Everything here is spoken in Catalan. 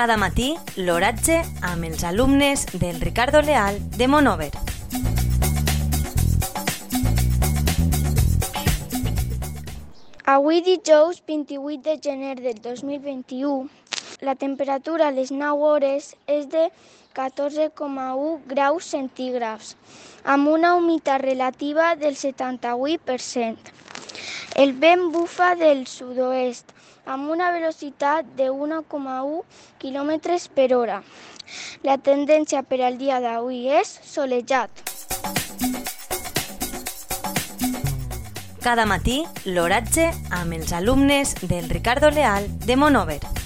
Cada matí, l'oratge amb els alumnes del Ricardo Leal de Monover. Avui dijous 28 de gener del 2021, la temperatura a les 9 hores és de 14,1 graus centígrads, amb una humitat relativa del 78%. El vent bufa del sud-oest amb una velocitat de 1,1 km per hora. La tendència per al dia d'avui és solejat. Cada matí, l'oratge amb els alumnes del Ricardo Leal de Monover.